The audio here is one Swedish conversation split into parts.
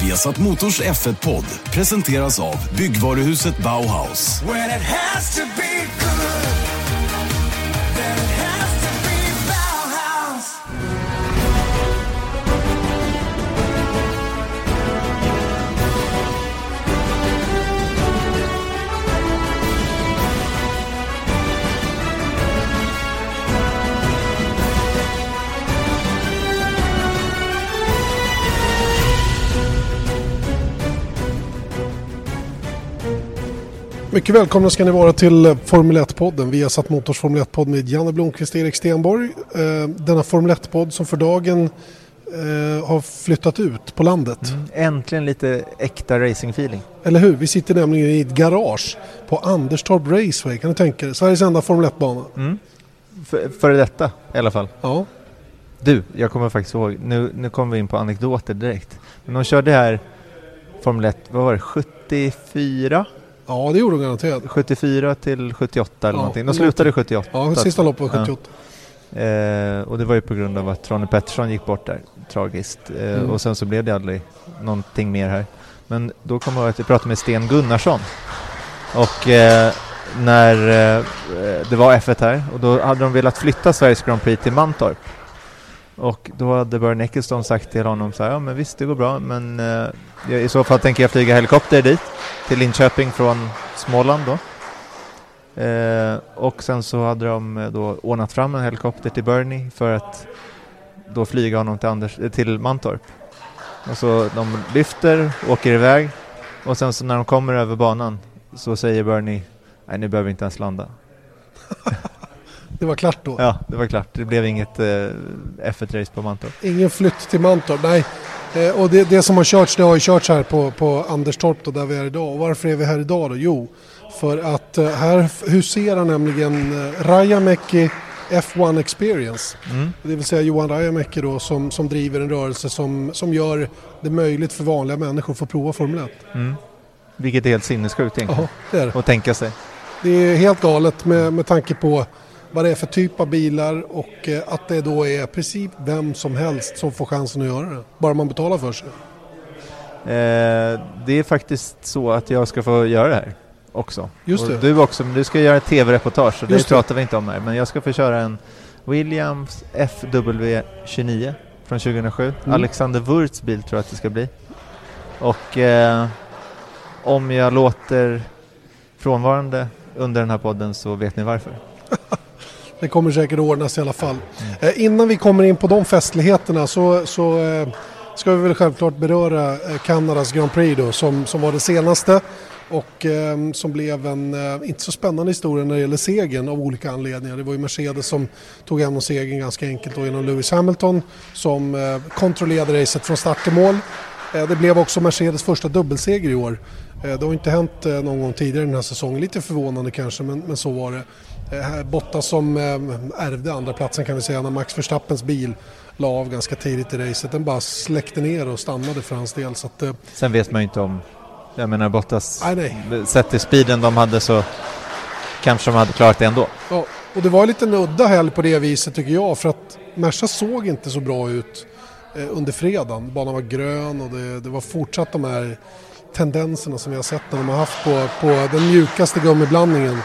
Viasat Motors F1-podd presenteras av byggvaruhuset Bauhaus. Mycket välkomna ska ni vara till Formel 1-podden. Vi har satt Motors Formel 1-podd med Janne Blomqvist och Erik Stenborg. Eh, denna Formel 1-podd som för dagen eh, har flyttat ut på landet. Mm, äntligen lite äkta racingfeeling. Eller hur? Vi sitter nämligen i ett garage på Anderstorp Raceway. Kan du tänka dig? Sveriges enda Formel 1-bana. Mm. För, före detta i alla fall. Ja. Du, jag kommer faktiskt ihåg, nu, nu kommer vi in på anekdoter direkt. Men de körde här Formel 1, vad var det, 74? Ja, det gjorde de garanterat. 74 till 78 eller Ja, någonting. De slutade 78. Ja, sista loppet var 78. Ja. Eh, och det var ju på grund av att Ronnie Pettersson gick bort där, tragiskt. Eh, Mm. Och sen så blev det aldrig någonting mer här. Men då kommer jag att jag pratade med Sten Gunnarsson. Och eh, när eh, det var F1 här, och då hade de velat flytta Sveriges Grand Prix till Mantorp. Och då hade Börje Ecclestone sagt till honom så här, ja men visst det går bra, men eh, i så fall tänker jag flyga helikopter dit, till Linköping från Småland då. Eh, och sen så hade de eh, då ordnat fram en helikopter till Bernie för att då flyga honom till, Anders, eh, till Mantorp. Och så de lyfter, åker iväg och sen så när de kommer över banan så säger Bernie Nej, nu behöver vi inte ens landa. Det var klart då. Ja, det var klart. Det blev inget eh, F1-race på Mantorp. Ingen flytt till Mantorp, nej. Eh, och det, det som har körts, det har ju körts här på, på Anderstorp då, där vi är idag. Och varför är vi här idag då? Jo, för att eh, här huserar nämligen eh, Rajamäki F1 Experience. Mm. Det vill säga Johan Rajamäki då som, som driver en rörelse som, som gör det möjligt för vanliga människor att få prova Formel 1. Mm. Vilket är helt sinnessjukt egentligen. Jaha, det är det. Att tänka sig. Det är helt galet med, med tanke på vad det är för typ av bilar och eh, att det då är i princip vem som helst som får chansen att göra det. Bara man betalar för sig. Eh, det är faktiskt så att jag ska få göra det här också. Just och det. Du också, men du ska göra ett tv-reportage och det pratar vi inte om här. Men jag ska få köra en Williams FW29 från 2007. Mm. Alexander Wurz bil tror jag att det ska bli. Och eh, om jag låter frånvarande under den här podden så vet ni varför. Det kommer säkert att ordnas i alla fall. Eh, innan vi kommer in på de festligheterna så, så eh, ska vi väl självklart beröra eh, Kanadas Grand Prix då, som, som var det senaste och eh, som blev en eh, inte så spännande historia när det gäller segern av olika anledningar. Det var ju Mercedes som tog hem segern ganska enkelt då genom Lewis Hamilton som eh, kontrollerade racet från start till mål. Eh, det blev också Mercedes första dubbelseger i år. Eh, det har inte hänt eh, någon gång tidigare den här säsongen. Lite förvånande kanske men, men så var det. Bottas som ärvde andra platsen kan vi säga när Max Verstappens bil la av ganska tidigt i racet. Den bara släckte ner och stannade för hans del. Så att, Sen vet man ju inte om, jag menar Bottas, nej, nej. sett till speeden de hade så kanske de hade klarat det ändå. Ja, och det var lite en udda helg på det viset tycker jag för att Merca såg inte så bra ut under fredagen. Banan var grön och det, det var fortsatt de här tendenserna som vi har sett när de har haft på, på den mjukaste gummiblandningen.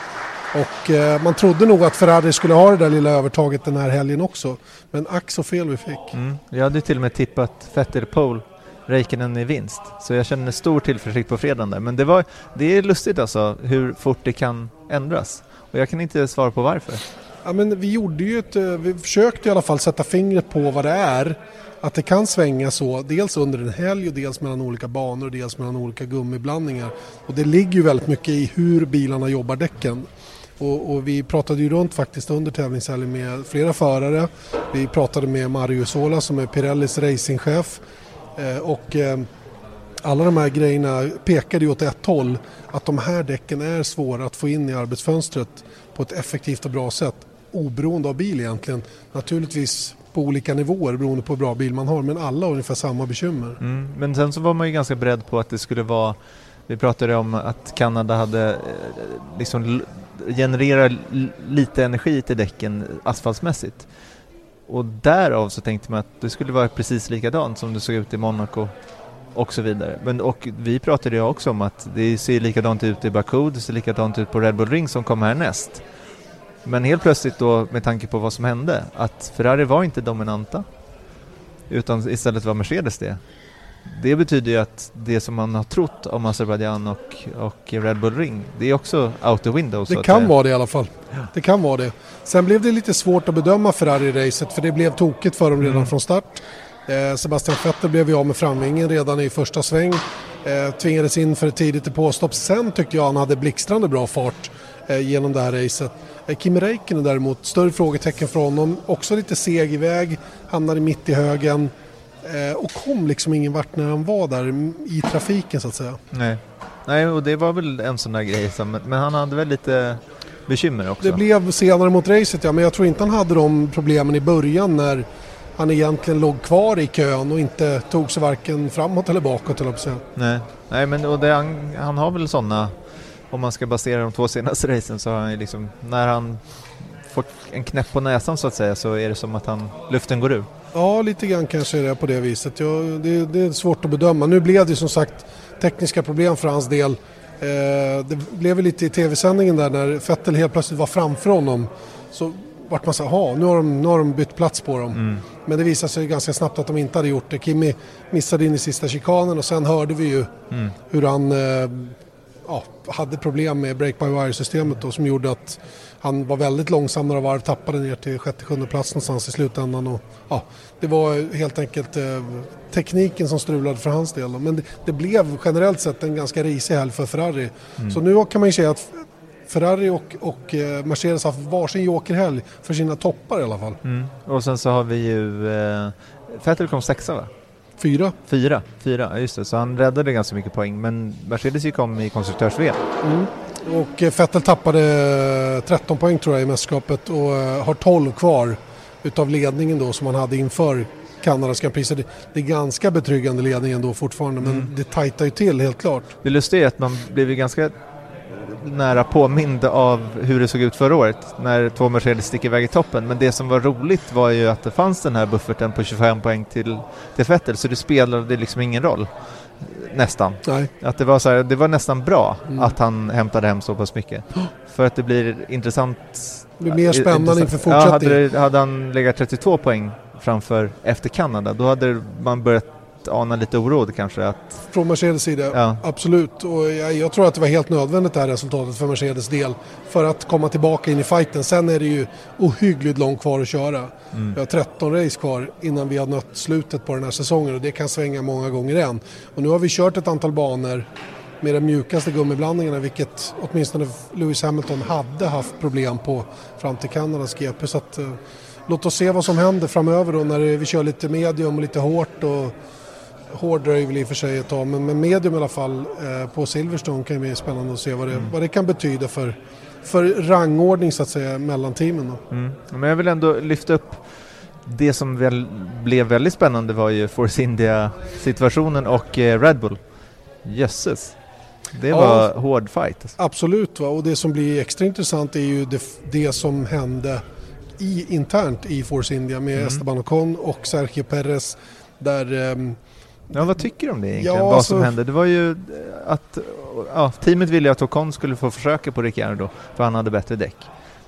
Och eh, man trodde nog att Ferrari skulle ha det där lilla övertaget den här helgen också. Men ack så fel vi fick. Mm. Jag hade till och med tippat Vettel pole, Räikkönen i vinst. Så jag känner stor tillförsikt på fredagen där. Men det, var, det är lustigt alltså hur fort det kan ändras. Och jag kan inte svara på varför. Ja, men vi gjorde ju ett, eh, vi försökte i alla fall sätta fingret på vad det är. Att det kan svänga så, dels under en helg och dels mellan olika banor och dels mellan olika gummiblandningar. Och det ligger ju väldigt mycket i hur bilarna jobbar däcken. Och, och vi pratade ju runt faktiskt under tävlingshelgen med flera förare. Vi pratade med Mario Sola som är Pirellis racingchef. Eh, och eh, alla de här grejerna pekade ju åt ett håll. Att de här däcken är svåra att få in i arbetsfönstret på ett effektivt och bra sätt. Oberoende av bil egentligen. Naturligtvis på olika nivåer beroende på hur bra bil man har. Men alla har ungefär samma bekymmer. Mm. Men sen så var man ju ganska beredd på att det skulle vara vi pratade om att Kanada hade eh, liksom genererat lite energi till däcken asfaltsmässigt. Och därav så tänkte man att det skulle vara precis likadant som det såg ut i Monaco och så vidare. Men, och vi pratade ju också om att det ser likadant ut i Baku, det ser likadant ut på Red Bull Ring som kommer härnäst. Men helt plötsligt då med tanke på vad som hände, att Ferrari var inte dominanta utan istället var Mercedes det. Det betyder ju att det som man har trott om Azerbajdzjan och, och Red Bull Ring, det är också out the window. Det kan vara det i alla fall. Det kan vara det. Sen blev det lite svårt att bedöma Ferrari-racet för det blev tokigt för dem redan mm. från start. Eh, Sebastian Vettel blev ju av med framvingen redan i första sväng. Eh, tvingades in för ett tidigt depåstopp. Sen tyckte jag han hade blixtrande bra fart genom det här racet. Eh, Kimi Räikkönen däremot, större frågetecken för honom. Också lite seg iväg, hamnade mitt i högen eh, och kom liksom ingen vart när han var där i trafiken så att säga. Nej, Nej och det var väl en sån där grej, som, men han hade väl lite bekymmer också? Det blev senare mot racet ja, men jag tror inte han hade de problemen i början när han egentligen låg kvar i kön och inte tog sig varken framåt eller bakåt eller så. Nej, Nej men och det, han, han har väl sådana, om man ska basera de två senaste racen så har han ju liksom, när han får en knäpp på näsan så att säga så är det som att han, luften går ur. Ja, lite grann kanske är det på det viset. Ja, det, det är svårt att bedöma. Nu blev det som sagt tekniska problem för hans del. Eh, det blev lite i tv-sändningen där när Fettel helt plötsligt var framför honom. Så vart man så här, nu har, de, nu har de bytt plats på dem. Mm. Men det visade sig ganska snabbt att de inte hade gjort det. Kimmy missade in i sista chikanen och sen hörde vi ju mm. hur han eh, ja, hade problem med break-by-wire-systemet som gjorde att han var väldigt långsam några varv, tappade ner till sjätte, sjunde plats någonstans i slutändan. Och, ja, det var helt enkelt eh, tekniken som strulade för hans del. Men det, det, blev generellt sett en ganska risig helg för Ferrari. Mm. Så nu kan man ju säga att Ferrari och, och eh, Mercedes har haft varsin jokerhelg för sina toppar i alla fall. Mm. Och sen så har vi ju, eh, Vettel kom sexa va? Fyra. Fyra, fyra, just det. Så han räddade ganska mycket poäng. Men Mercedes gick om i konstruktörs-VM. Mm. Och eh, Vettel tappade 13 poäng tror jag i mästerskapet och eh, har 12 kvar utav ledningen då som han hade inför Kanadas Grand det, är ganska betryggande ledning ändå fortfarande men mm. det tajtar ju till helt klart. Det lustiga är att man blev ganska nära påmind av hur det såg ut förra året när två Mercedes sticker iväg i toppen. Men det som var roligt var ju att det fanns den här bufferten på 25 poäng till, till Vettel så det spelade liksom ingen roll. Nästan. Nej. Att det var, så här, det var nästan bra mm. att han hämtade hem så pass mycket. För att det blir intressant. Det blir mer spännande inför fortsättningen. Ja, hade, det, hade han legat 32 poäng framför efter Kanada, då hade man börjat ana lite oro kanske? Att... Från Mercedes sida, ja. absolut. Och jag, jag, tror att det var helt nödvändigt det här resultatet för Mercedes del för att komma tillbaka in i fighten. Sen är det ju ohyggligt långt kvar att köra. Mm. Vi har 13 race kvar innan vi har nött slutet på den här säsongen och det kan svänga många gånger än. Och nu har vi kört ett antal banor med de mjukaste gummiblandningarna vilket åtminstone Lewis Hamilton hade haft problem på fram till Kanadas GP. Så att, eh, låt oss se vad som händer framöver då när vi kör lite medium och lite hårt och hård dröjer väl i och för sig ett tag men med medium i alla fall eh, på Silverstone kan det bli spännande att se vad det, mm. vad det kan betyda för, för rangordning så att säga mellan teamen. Då. Mm. Men jag vill ändå lyfta upp det som väl blev väldigt spännande var ju Force India-situationen och eh, Red Bull. Jösses. Det var ja, hård fight. Alltså. Absolut, va? och det som blir extra intressant är ju det, det som hände i, internt i Force India med mm. Esteban Ocon och Sergio Perez där um, Ja, vad tycker du om det egentligen? Ja, vad alltså... som hände? Det var ju att ja, teamet ville att Ocon skulle få försöka på Ricciardo för han hade bättre däck.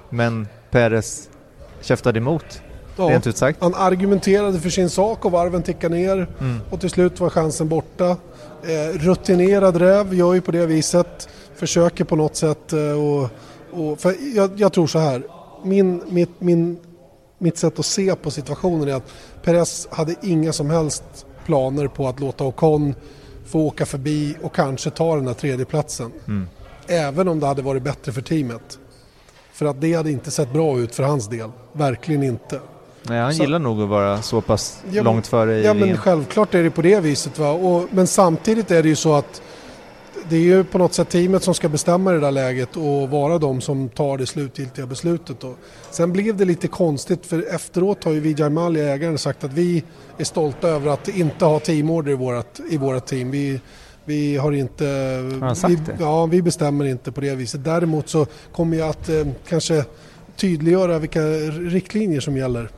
Men Perez käftade emot, ja, rent ut sagt. Han argumenterade för sin sak och varven tickade ner mm. och till slut var chansen borta. Eh, rutinerad räv gör ju på det viset, försöker på något sätt eh, och, och för jag, jag, tror så här, min, mitt, min, mitt sätt att se på situationen är att Perez hade inga som helst planer på att låta Ocon få åka förbi och kanske ta den där tredjeplatsen. Mm. Även om det hade varit bättre för teamet. För att det hade inte sett bra ut för hans del. Verkligen inte. Nej, han så, gillar nog att vara så pass ja, långt före i Ja, men självklart är det på det viset. Va? Och, men samtidigt är det ju så att det är ju på något sätt teamet som ska bestämma det där läget och vara de som tar det slutgiltiga beslutet. Då. Sen blev det lite konstigt för efteråt har ju Vijay Mallya, ägaren, sagt att vi är stolta över att inte ha teamorder i vårt, i vårat team. Vi, vi har inte... Har han sagt vi, det? Ja, vi bestämmer inte på det viset. Däremot så kommer jag att eh, kanske tydliggöra vilka riktlinjer som gäller.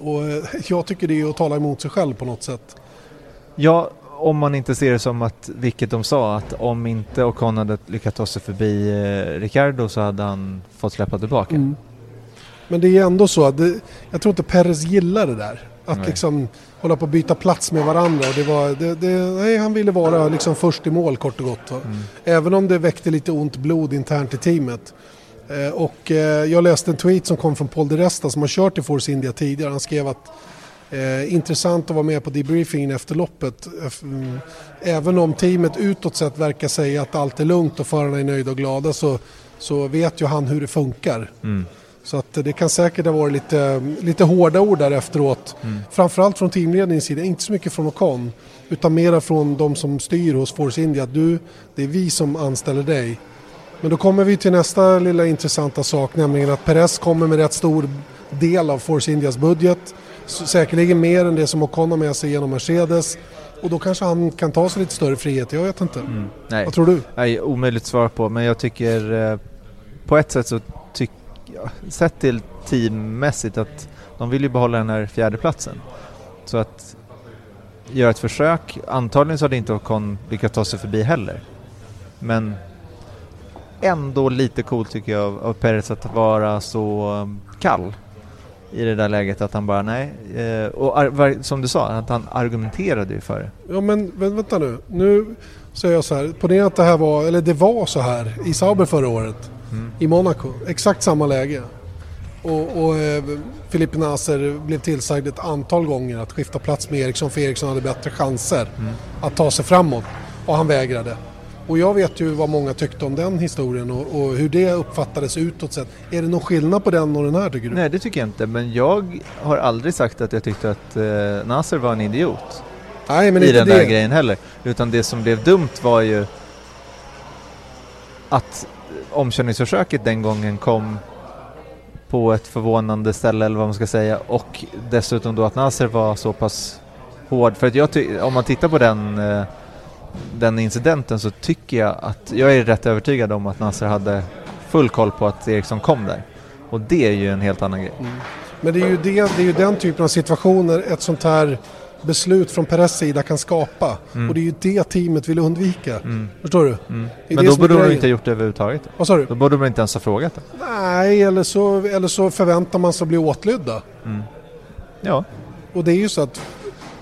Och eh, jag tycker det är att tala emot sig själv på något sätt. Ja, om man inte ser det som att, vilket de sa, att om inte Ocon hade lyckats ta sig förbi eh, Ricardo så hade han fått släppa tillbaka. Mm. Men det är ändå så att det, jag tror inte Perez gillar det där. Att Nej. liksom hålla på att byta plats med varandra. Och det var, det, det, nej, han ville vara liksom först i mål kort och gott. Mm. Även om det väckte lite ont blod internt i teamet. Eh, och eh, jag läste en tweet som kom från Paul de Resta som har kört i Force India tidigare. Han skrev att eh, intressant att vara med på debriefingen efter loppet. Mm, Även om teamet utåt sett verkar säga att allt är lugnt och förarna är nöjda och glada så, så vet ju han hur det funkar. Mm. Så att det kan säkert ha varit lite, lite hårda ord där efteråt. Mm. Framförallt från teamledningens sida, inte så mycket från Ocon. Utan mera från de som styr hos Force India. Du, det är vi som anställer dig. Men då kommer vi till nästa lilla intressanta sak, nämligen att Perez kommer med rätt stor del av Force Indias budget. Säkerligen mer än det som Ocon har med sig genom Mercedes. Och då kanske han kan ta sig lite större frihet, jag vet inte. Mm. Nej. Vad tror du? Nej, omöjligt svar på, men jag tycker eh, på ett sätt så tycker jag, sett till teammässigt att de vill ju behålla den här fjärdeplatsen. Så att göra ett försök, antagligen så hade inte Ocon lyckats ta sig förbi heller. Men ändå lite coolt tycker jag av, Perez att vara så um, kall i det där läget att han bara nej, eh, och ar- som du sa, att han argumenterade ju för det. Ja men vä- vänta nu. Nu säger jag så här. Ponera att det här var, eller det var så här i Sauber förra året. Mm. I Monaco. Exakt samma läge. Och, och eh, Filipe Nasser blev tillsagd ett antal gånger att skifta plats med Eriksson för Eriksson hade bättre chanser Mm. att ta sig framåt. Och han vägrade. Och jag vet ju vad många tyckte om den historien och, och hur det uppfattades utåt sett. Är det någon skillnad på den och den här tycker du? Nej, det tycker jag inte. Men jag har aldrig sagt att jag tyckte att eh, Nasser var en idiot Nej men i inte den det. där grejen heller. Utan det som blev dumt var ju att omkörningsförsöket den gången kom på ett förvånande ställe eller vad man ska säga och dessutom då att Nasser var så pass hård. För att jag om man tittar på den, eh, den incidenten så tycker jag att jag är rätt övertygad om att Nasser hade full koll på att Eriksson kom där. Och det är ju en helt annan grej. Men det är, ju det, det är ju den typen av situationer ett sånt här beslut från Perez sida kan skapa. Mm. Och det är ju det teamet vill undvika. Mm. Förstår du? Mm. Men då borde de inte ha gjort det överhuvudtaget. Vad sa du? Då borde de inte ens ha frågat det. Nej, eller så, eller så förväntar man sig att bli åtlydda. Mm. Ja, Och det är ju så att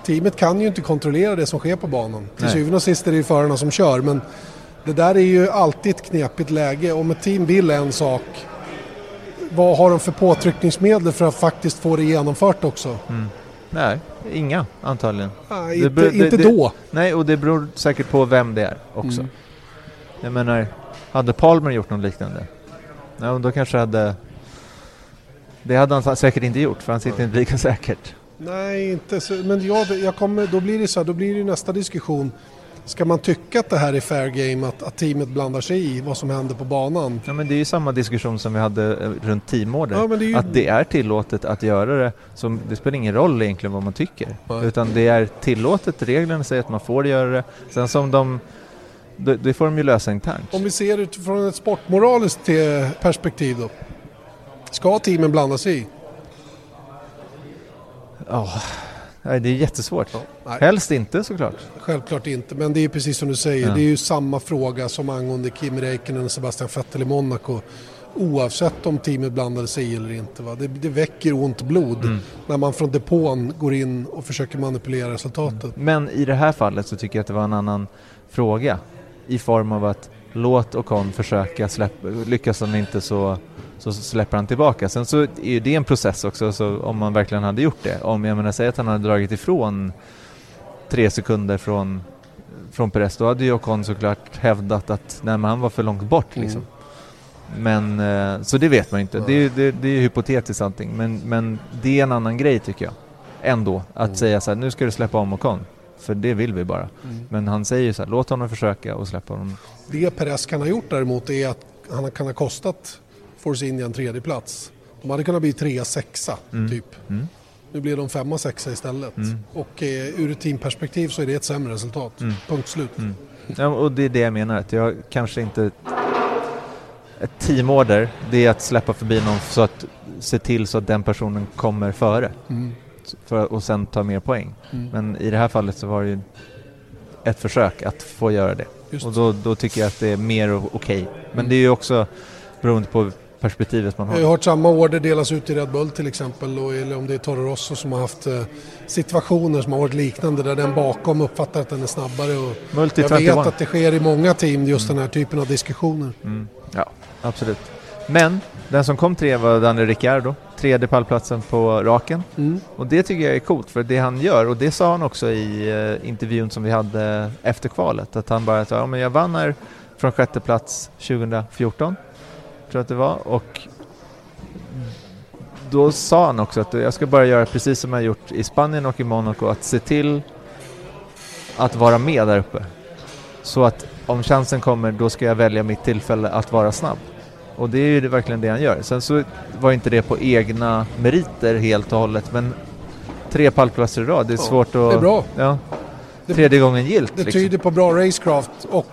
teamet kan ju inte kontrollera det som sker på banan. Till Nej. syvende och sist är det ju förarna som kör. Men det där är ju alltid ett knepigt läge. Om ett team vill en sak, vad har de för påtryckningsmedel för att faktiskt få det genomfört också? nej, inga antagligen. Nej, Det inte, beror- det- inte det- då. Nej, och det beror säkert på vem det är också. Mm. Jag menar, hade Palmer gjort något liknande? Nej, då kanske hade... Det hade han säkert inte gjort, för han sitter inte lika säkert. Nej, inte så, men jag, jag kommer, då blir det så här, då blir det nästa diskussion. Ska man tycka att det här är fair game, att, att teamet blandar sig i vad som händer på banan? Ja, men det är ju samma diskussion som vi hade eh, runt teamorder. Ja, det ju, Att det är tillåtet att göra det, som, det spelar ingen roll egentligen vad man tycker. Nej. Utan det är tillåtet, reglerna säger att man får göra det. Sen som de, det, det får de ju lösa internt. om vi ser utifrån ett sportmoraliskt eh, perspektiv då. Ska teamen blanda sig i? Ja, nej, det är jättesvårt. Nej, Helst inte såklart. självklart inte. Men det är precis som du säger, Ja. det är ju samma fråga som angående Kimi Räikkönen och Sebastian Vettel i Monaco. Oavsett om teamet blandade sig i eller inte. Va? Det, det väcker ont blod Mm. när man från depån går in och försöker manipulera resultatet. Men i det här fallet så tycker jag att det var en annan fråga. I form av att låt Ocon försöka släppa, lyckas han inte så, så släpper han tillbaka. Sen så är det en process också, så om man verkligen hade gjort det. Om jag menar, säg att han hade dragit ifrån tre sekunder från, från Perez, då hade ju Ocon såklart hävdat att nej, han var för långt bort Mm. liksom. Men, eh, så det vet man inte. Det, är- det, det är ju hypotetiskt allting. Men, men det är en annan grej tycker jag. Ändå. Att Mm. säga så här, nu ska du släppa om Ocon. För det vill vi bara. Mm. Men han säger ju så här, låt honom försöka och släppa honom. Det Perez kan ha gjort däremot är att han kan ha kostat Force India en tredje plats. De hade kunnat bli trea, sexa Mm. typ. Mm. Nu blir de femma, sexa istället. Mm. Och eh, ur ett teamperspektiv så är det ett sämre resultat. Mm. Punkt slut. Mm. Ja, och det är det jag menar, att jag kanske inte... Ett teamorder, det är att släppa förbi någon så att se till så att den personen kommer före Mm. för, och sen ta mer poäng. Men i det här fallet så var det ju ett försök att få göra det. Just. Och då, då tycker jag att det är mer okej. Men Mm. det är ju också beroende på perspektivet man Jag har ju har. hört samma order delas ut i Red Bull till exempel och, eller om det är Toro Rosso som har haft eh, situationer som har varit liknande där den bakom uppfattar att den är snabbare. Och Multi jag vet 21. att det sker i många team just den här typen av diskussioner. Mm. Ja, absolut. Men den som kom tre var Daniel Ricciardo. Tredje pallplatsen på raken. Mm. Och det tycker jag är coolt för det han gör och det sa han också i eh, intervjun som vi hade efter kvalet att han bara sa ja, men jag vann här från sjätte plats 2014 tror jag att det var och då sa han också att jag ska bara göra precis som jag gjort i Spanien och i Monaco att se till att vara med där uppe så att om chansen kommer då ska jag välja mitt tillfälle att vara snabb och det är ju verkligen det han gör. Sen så var inte det på egna meriter helt och hållet men tre pallplatser i rad, det är Ja, svårt att... Det är bra. Ja, Det- tredje gången gilt. Det liksom. tyder på bra racecraft och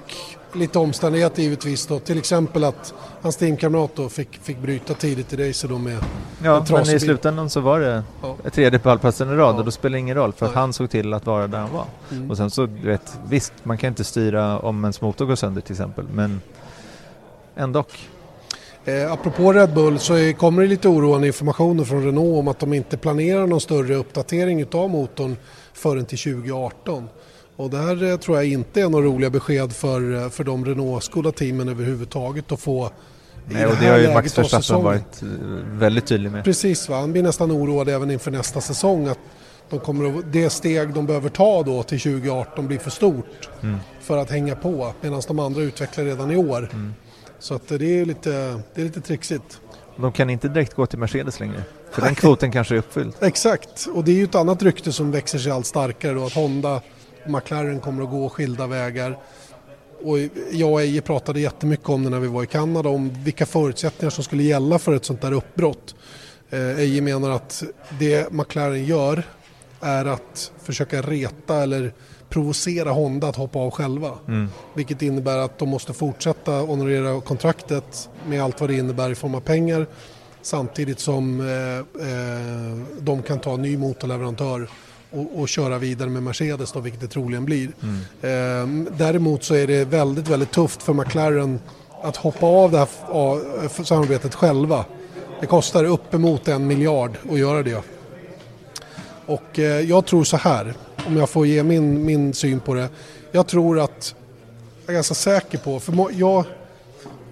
lite omständigheter givetvis då. Till exempel att hans teamkamrat då fick, fick bryta tidigt i racet då med... Ja, men i slutändan så var det Ja. tredje pallplatsen i rad Ja. och då spelar det ingen roll för att Nej. han såg till att vara där han var. Mm. Och sen så, du vet, visst, man kan inte styra om ens motor går sönder till exempel, men ändå. Eh, apropå Red Bull så är, kommer det lite oroande informationer från Renault om att de inte planerar någon större uppdatering utav motorn förrän till 2018. Och det här eh, tror jag inte är några roliga besked för, eh, för de Renault-skodda teamen överhuvudtaget att få Nej, och det har ju Max Verstappen varit eh, väldigt tydlig med. Precis, va? han blir nästan oroad även inför nästa säsong att de kommer att, det steg de behöver ta då till 2018 blir för stort Mm. för att hänga på medan de andra utvecklar redan i år. Mm. Så att det är lite, det är lite trixigt. De kan inte direkt gå till Mercedes längre, för den kvoten kanske är uppfylld. Exakt, och det är ju ett annat rykte som växer sig allt starkare då att Honda McLaren kommer att gå skilda vägar. Och jag och Eje pratade jättemycket om det när vi var i Kanada om vilka förutsättningar som skulle gälla för ett sånt där uppbrott. Eh, Eje menar att det McLaren gör är att försöka reta eller provocera Honda att hoppa av själva. Mm. Vilket innebär att de måste fortsätta honorera kontraktet med allt vad det innebär i form av pengar. Samtidigt som eh, eh, de kan ta en ny motorleverantör och, och köra vidare med Mercedes då, vilket det troligen blir. Mm. Eh, däremot så är det väldigt, väldigt tufft för McLaren att hoppa av det här samarbetet själva. Det kostar uppemot en miljard att göra det. Och eh, jag tror så här, om jag får ge min, min syn på det. Jag tror att, jag är ganska säker på, för jag,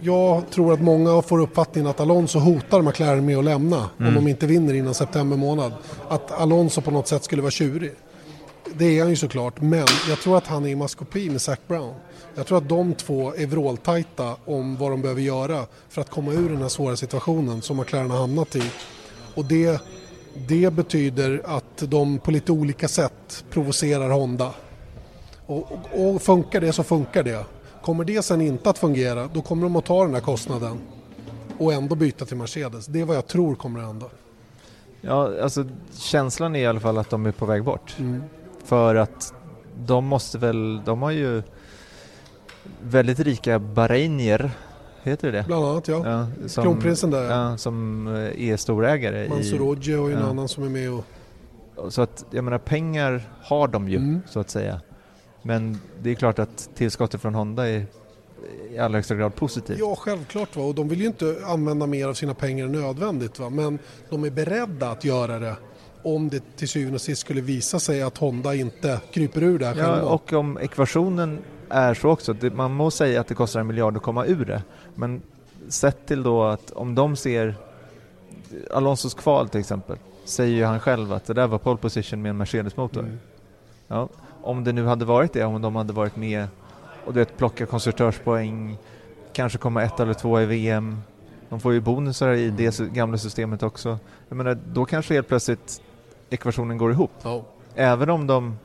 jag tror att många får uppfattningen att Alonso hotar McLaren med att lämna om de inte vinner innan september månad. Att Alonso på något sätt skulle vara tjurig. Det är han ju såklart, men jag tror att han är i maskopi med Zac Brown. Jag tror att de två är vråltajta om vad de behöver göra för att komma ur den här svåra situationen som McLaren har hamnat i. Och det, det betyder att de på lite olika sätt provocerar Honda. Och, och, och funkar det så funkar det. Kommer det sen inte att fungera, då kommer de att ta den här kostnaden och ändå byta till Mercedes. Det är vad jag tror kommer att hända. Ja, alltså känslan är i alla fall att de är på väg bort. Mm. För att de måste väl, de har ju väldigt rika bahrainier, heter det? Bland annat ja. Ja, som, Kronprinsen där ja. Som eh, är storägare Mansour i... Och en ja. annan som är med och... Så att, jag menar pengar har de ju, Mm. så att säga. Men det är klart att tillskottet från Honda är i allra högsta grad positivt. Ja, självklart. Va? Och de vill ju inte använda mer av sina pengar än nödvändigt. Va? Men de är beredda att göra det om det till syvende och sist skulle visa sig att Honda inte kryper ur det här Ja, själva. och om ekvationen är så också, man må säga att det kostar en miljard att komma ur det, men sett till då att om de ser Alonsos kval till exempel, säger ju han själv att det där var pole position med en Mercedes-motor. Mm. Ja, om det nu hade varit det, om de hade varit med och du vet, plocka konstruktörspoäng, kanske komma ett eller två i VM, de får ju bonusar i det gamla systemet också. Jag menar, då kanske helt plötsligt ekvationen går ihop. Ja. Även om de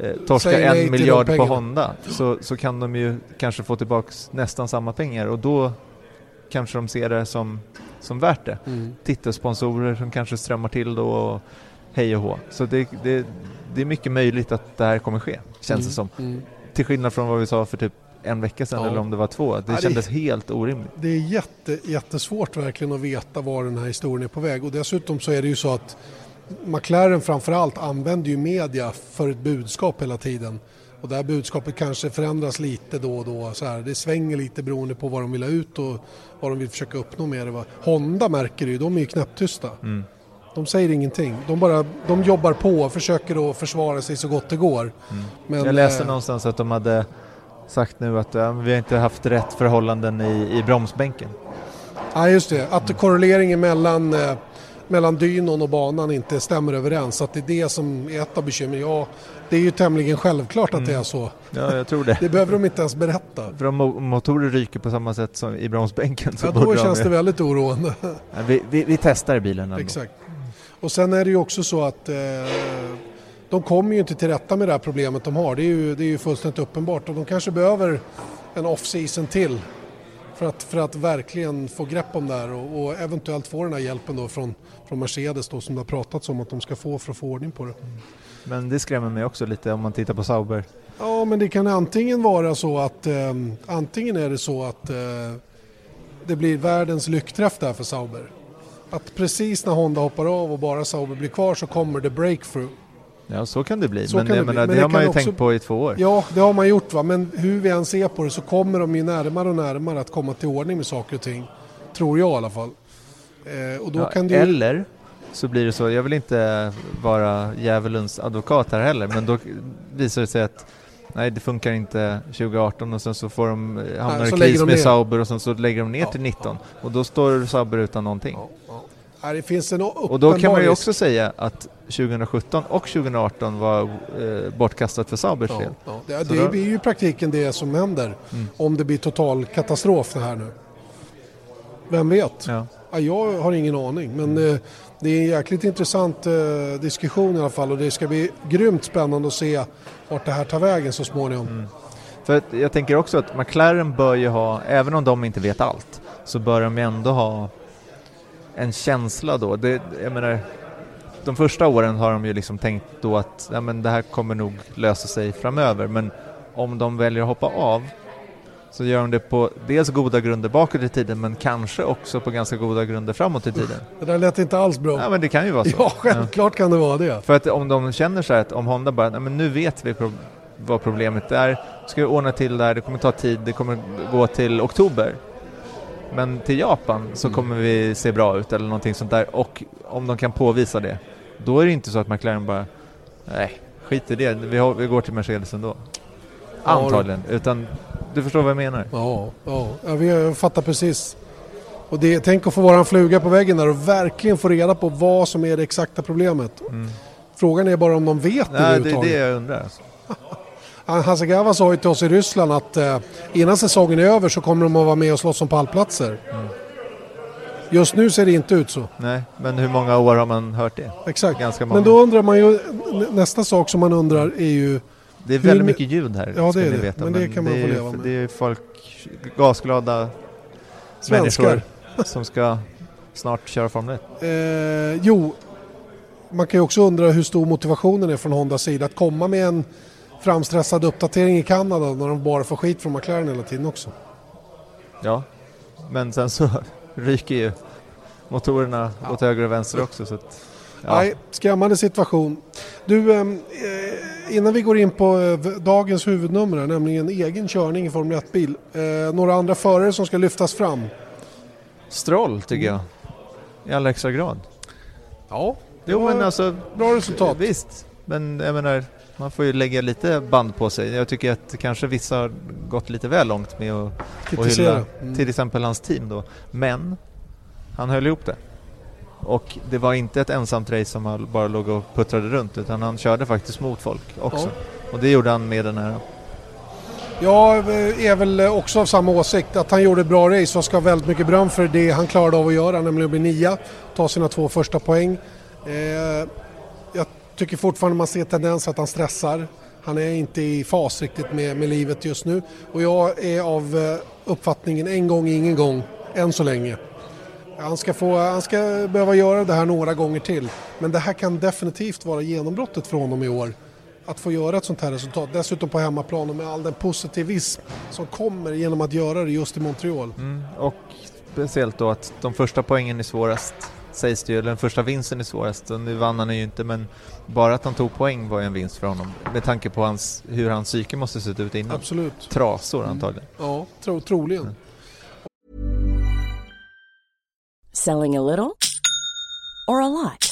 eh, torskar en miljard på. Honda så, så kan de ju kanske få tillbaks nästan samma pengar och då kanske de ser det som, som värt det. Mm. Titelsponsorer som kanske strömmar till då och hej och hå. Så det, det, det är mycket möjligt att det här kommer ske, känns det som. Mm. Till skillnad från vad vi sa för typ en vecka sedan Ja. eller om det var två. Det Ja, det- kändes helt orimligt. Det är jätte, jättesvårt verkligen att veta var den här historien är på väg. Och dessutom så är det ju så att McLaren framförallt använder ju media för ett budskap hela tiden. Och det här budskapet kanske förändras lite då och då. Så här. Det svänger lite beroende på vad de vill ha ut och vad de vill försöka uppnå med det. va. Honda märker du ju, de är ju knäpptysta. Mm. De säger ingenting. De, bara, de jobbar på och försöker att försvara sig så gott det går. Men, Jag läste eh, någonstans att de hade sagt nu att ja, vi har inte haft rätt förhållanden i, i bromsbänken. Ja just det, att korreleringen mellan, eh, mellan dynon och banan inte stämmer överens. Att det är det som är ett av bekymren. Ja, det är ju tämligen självklart att det är så. Ja, jag tror det. Det behöver de inte ens berätta. För om mo- motorer ryker på samma sätt som i bromsbänken så Ja, då de känns ju- det väldigt oroande. Ja, vi, vi, vi testar bilen ändå. Exakt. Och sen är det ju också så att eh, de kommer ju inte till rätta med det här problemet de har. Det är ju, det är ju fullständigt uppenbart och de kanske behöver en off-season till för att, för att verkligen få grepp om det här och, och eventuellt få den här hjälpen då från, från Mercedes då som det har pratats om att de ska få för att få ordning på det. Men det skrämmer mig också lite om man tittar på Sauber. Ja, men det kan antingen vara så att eh, antingen är det så att eh, det blir världens lyckträff där för Sauber. Att precis när Honda hoppar av och bara Sauber blir kvar så kommer det breakthrough. Ja, så kan det bli. Så men det menar, Men det det har man ju också- tänkt på i två år. Ja, det har man gjort va, men hur vi än ser på det så kommer de ju närmare och närmare att komma till ordning med saker och ting. Tror jag i alla fall. Eh, och då Ja, kan ju... Eller så blir det så, jag vill inte vara djävulens advokat här heller, men då visar det sig att nej det funkar inte 2018 och sen så får de hamnar Nej, i kris med ner. Sauber och sen så lägger de ner Ja, till 19 och då står Sauber utan någonting. Ja, ja. Det finns en Och då kan man ju också säga att 2017 och 2018 var eh, bortkastat för Saubers Ja, del. ja. Det, det då- blir ju i praktiken det som händer Mm. om det blir total katastrof det här nu. Vem vet? Ja. Ja, jag har ingen aning men eh, det är en jäkligt intressant eh, diskussion i alla fall och det ska bli grymt spännande att se vart det här tar vägen så småningom. Mm. För jag tänker också att McLaren bör ju ha, även om de inte vet allt, så bör de ändå ha en känsla då. Det, jag menar, de första åren har de ju liksom tänkt då att ja, men det här kommer nog lösa sig framöver, men om de väljer att hoppa av så gör de det på dels goda grunder bakåt i tiden, men kanske också på ganska goda grunder framåt i tiden. Det där lät inte alls bra. Ja, men det kan ju vara så. Ja, självklart kan det vara det. För att om de känner så här att om Honda bara, men nu vet vi vad problemet är, ska vi ordna till det här, det kommer ta tid, det kommer gå till oktober. Men till Japan så Mm. kommer vi se bra ut eller någonting sånt där och om de kan påvisa det, då är det inte så att McLaren bara, nej, skit i det, vi, har, vi går till Mercedes ändå. Ja, Antagligen, utan du förstår vad jag menar? Ja, ja. ja vi jag fattar precis. Och det, tänk att få vara en fluga på väggen där och verkligen få reda på vad som är det exakta problemet. Mm. Frågan är bara om de vet det Nej, det är överhuvudtaget. det jag undrar. Han- Hasegawa sa ju till oss i Ryssland att eh, innan säsongen är över så kommer de att vara med och slåss om pallplatser. Mm. Just nu ser det inte ut så. Nej, men hur många år har man hört det? Exakt. Ganska många. Men då undrar man ju, nä- nästa sak som man undrar är ju, Det är Hur väldigt my- mycket ljud här, Ja, det är det. veta. Men det kan man det få leva med. Det är folk, gasglada Svenskar. människor som ska snart köra Formel 1. eh, jo, man kan ju också undra hur stor motivationen är från Hondas sida att komma med en framstressad uppdatering i Kanada när de bara får skit från McLaren hela tiden också. Ja, men sen så ryker ju motorerna åt höger och vänster också. Så att, ja. Nej, skrämmande situation. Du, ehm, eh, innan vi går in på eh, dagens huvudnummer, här, nämligen egen körning i Formel 1-bil. Eh, några andra förare som ska lyftas fram? Stroll tycker jag, i allra högsta grad. Ja, det Jo men alltså, bra resultat. visst. Men jag menar, man får ju lägga lite band på sig. Jag tycker att kanske vissa har gått lite väl långt med att Kritisera. hylla Mm. till exempel hans team då. Men han höll ihop det. Och det var inte ett ensamt race som han bara låg och puttrade runt utan han körde faktiskt mot folk också. Och det gjorde han med den här. Jag eh, är väl också av samma åsikt att han gjorde ett bra race och ska ha väldigt mycket beröm för det han klarade av att göra, nämligen att bli nia, ta sina två första poäng. Eh, tycker fortfarande man ser tendenser att han stressar. Han är inte i fas riktigt med, med livet just nu och jag är av eh, uppfattningen en gång, ingen gång, än så länge. Han ska, få, han ska behöva göra det här några gånger till. Men det här kan definitivt vara genombrottet för honom i år. Att få göra ett sånt här resultat. Dessutom på hemmaplan och med all den positivism som kommer genom att göra det just i Montreal. Mm. Och speciellt då att de första poängen är svårast sägs det ju, den första vinsten är svårast och nu vann han ju inte men bara att han tog poäng var ju en vinst för honom med tanke på hans, hur hans psyke måste sett ut innan. Absolut. Trasor antagligen. Ja, tro, troligen. Selling a little or a lot?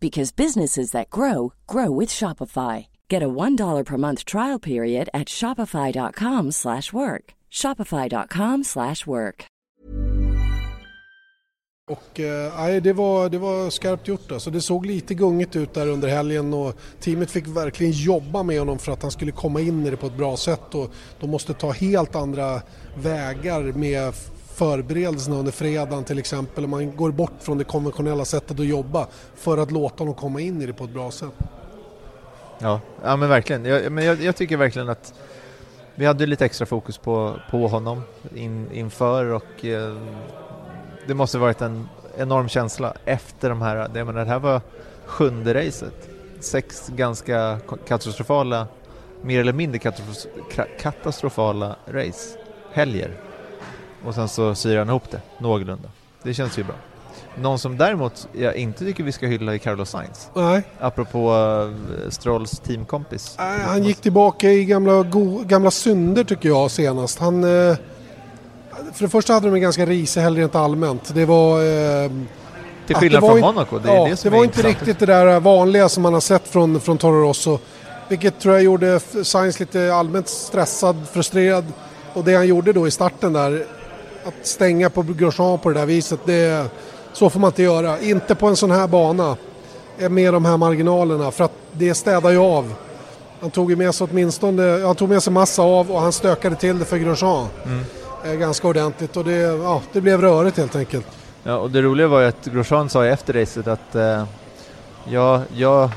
because businesses that grow grow with Shopify. Get a $1 per month trial period at shopify.com/work. shopify.com/work. Och eh, nej, det, var, det var skarpt gjort. Alltså. Det såg lite gungigt ut där under helgen och teamet fick verkligen jobba med honom för att han skulle komma in i det på ett bra sätt. Och de måste ta helt andra vägar med förberedelserna under fredagen till exempel. Man går bort från det konventionella sättet att jobba för att låta honom komma in i det på ett bra sätt. Ja, ja men verkligen. Jag, men jag, jag tycker verkligen att vi hade lite extra fokus på, på honom in, inför och eh, det måste varit en enorm känsla efter de här, jag menar, det här var sjunde racet. Sex ganska katastrofala, mer eller mindre katastrofala race, helger. Och sen så syr han ihop det någorlunda. Det känns ju bra. Någon som däremot jag inte tycker vi ska hylla är Carlos Sainz. Nej. Apropå uh, Strolls teamkompis. Nej, han gick tillbaka i gamla, go, gamla synder tycker jag senast. Han... Uh, för det första hade de en ganska risig helg rent allmänt. Det var... Uh, till skillnad från Monaco, det är ja, det som det var inte riktigt det där vanliga som man har sett från, från Toro Rosso. Vilket tror jag gjorde Sainz lite allmänt stressad, frustrerad. Och det han gjorde då i starten där att stänga på Grosjean på det där viset, det, så får man inte göra. Inte på en sån här bana med de här marginalerna för att det städar ju av. Han tog ju med sig åtminstone, han tog med sig massa av och han stökade till det för Grosjean. Mm. Eh, ganska ordentligt och det, ja, det blev rörigt helt enkelt. Ja, och det roliga var ju att Grosjean sa efter racet att eh, ja, jag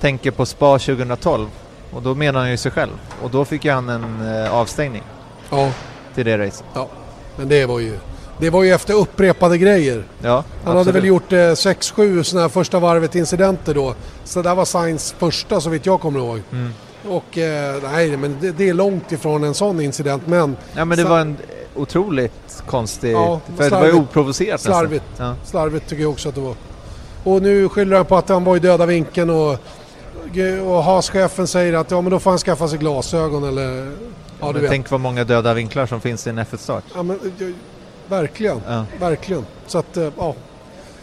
tänker på Spa 2012 och då menar han ju sig själv och då fick ju han en eh, avstängning ja. till det racet. Ja. Men det var ju, det var ju efter upprepade grejer. Ja, Han absolut. hade väl gjort eh, 6-7 sådana här första varvet incidenter då. Så det där var Sainz första så vitt jag kommer ihåg. Mm. Och eh, nej, men det, det, är långt ifrån en sån incident. Men, ja, men det var en otroligt konstig... Ja, för det var ju oprovocerat Slarvigt. Ja. Slarvigt tycker jag också att det var. Och nu skyller han på att han var i döda vinkeln och, och Haas-chefen säger att ja men då får han skaffa sig glasögon eller Ja, men tänk vad många döda vinklar som finns i en F1-start. Ja, men, verkligen, ja. verkligen. Så att, eh, ja.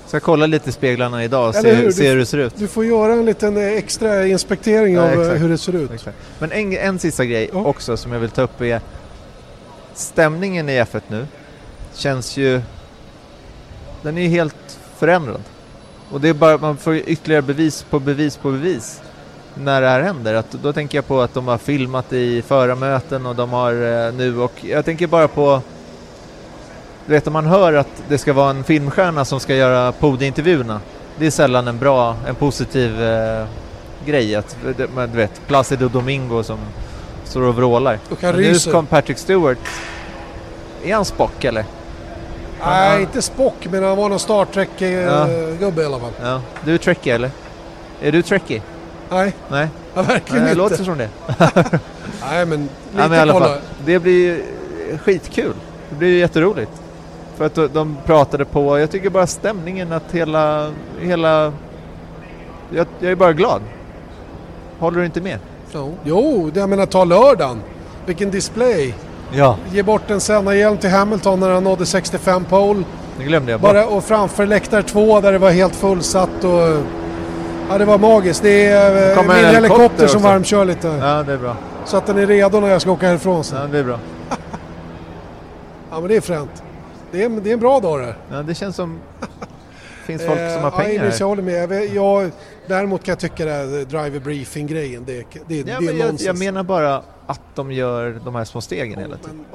Ska kolla lite i speglarna idag och se, hur, se hur det ser ut. Du får göra en liten eh, extra inspektering ja, av eh, exakt. hur det ser ut. Exakt. Men en, en sista grej ja. också som jag vill ta upp är stämningen i F1 nu känns ju... Den är helt förändrad. Och det är bara, man får ytterligare bevis på bevis på bevis när det här händer. Att, då tänker jag på att de har filmat i förarmöten och de har eh, nu och jag tänker bara på du vet om man hör att det ska vara en filmstjärna som ska göra podieintervjuerna. Det är sällan en bra, en positiv eh, grej. Att, du vet, Placido Domingo som står och vrålar. Och nu kom Patrick Stewart. Är han Spock eller? Nej, inte Spock, men han var någon Star Trek-gubbe ja. i alla fall. Ja. Du är Trekkie eller? Är du Trekkie? Nej. Nej. Ja, verkligen Nej, det inte. låter som det. Nej, men lite ja, men fall, Det blir skitkul. Det blir jätteroligt. För att de pratade på, jag tycker bara stämningen att hela, hela, jag, jag är bara glad. Håller du inte med? Jo, jo jag menar ta lördagen. Vilken display. Ja. Ge bort en Senna-hjälm till Hamilton när han nådde 65 pole. Det glömde jag bara. bara. Och framför läktare två där det var helt fullsatt och Ja, det var magiskt. Det är eh, min helikopter, helikopter som varmkör lite. Ja, det är bra. Så att den är redo när jag ska åka härifrån sen. Ja, det är bra. ja, men det är fränt. Det är, det är en bra dag det Ja, det känns som... Det finns folk som har pengar ja. Jag håller med. Jag, däremot kan jag tycka det här driver briefing-grejen, det, det, ja, det är jag, nonsens. Jag menar bara att de gör de här små stegen oh, hela tiden.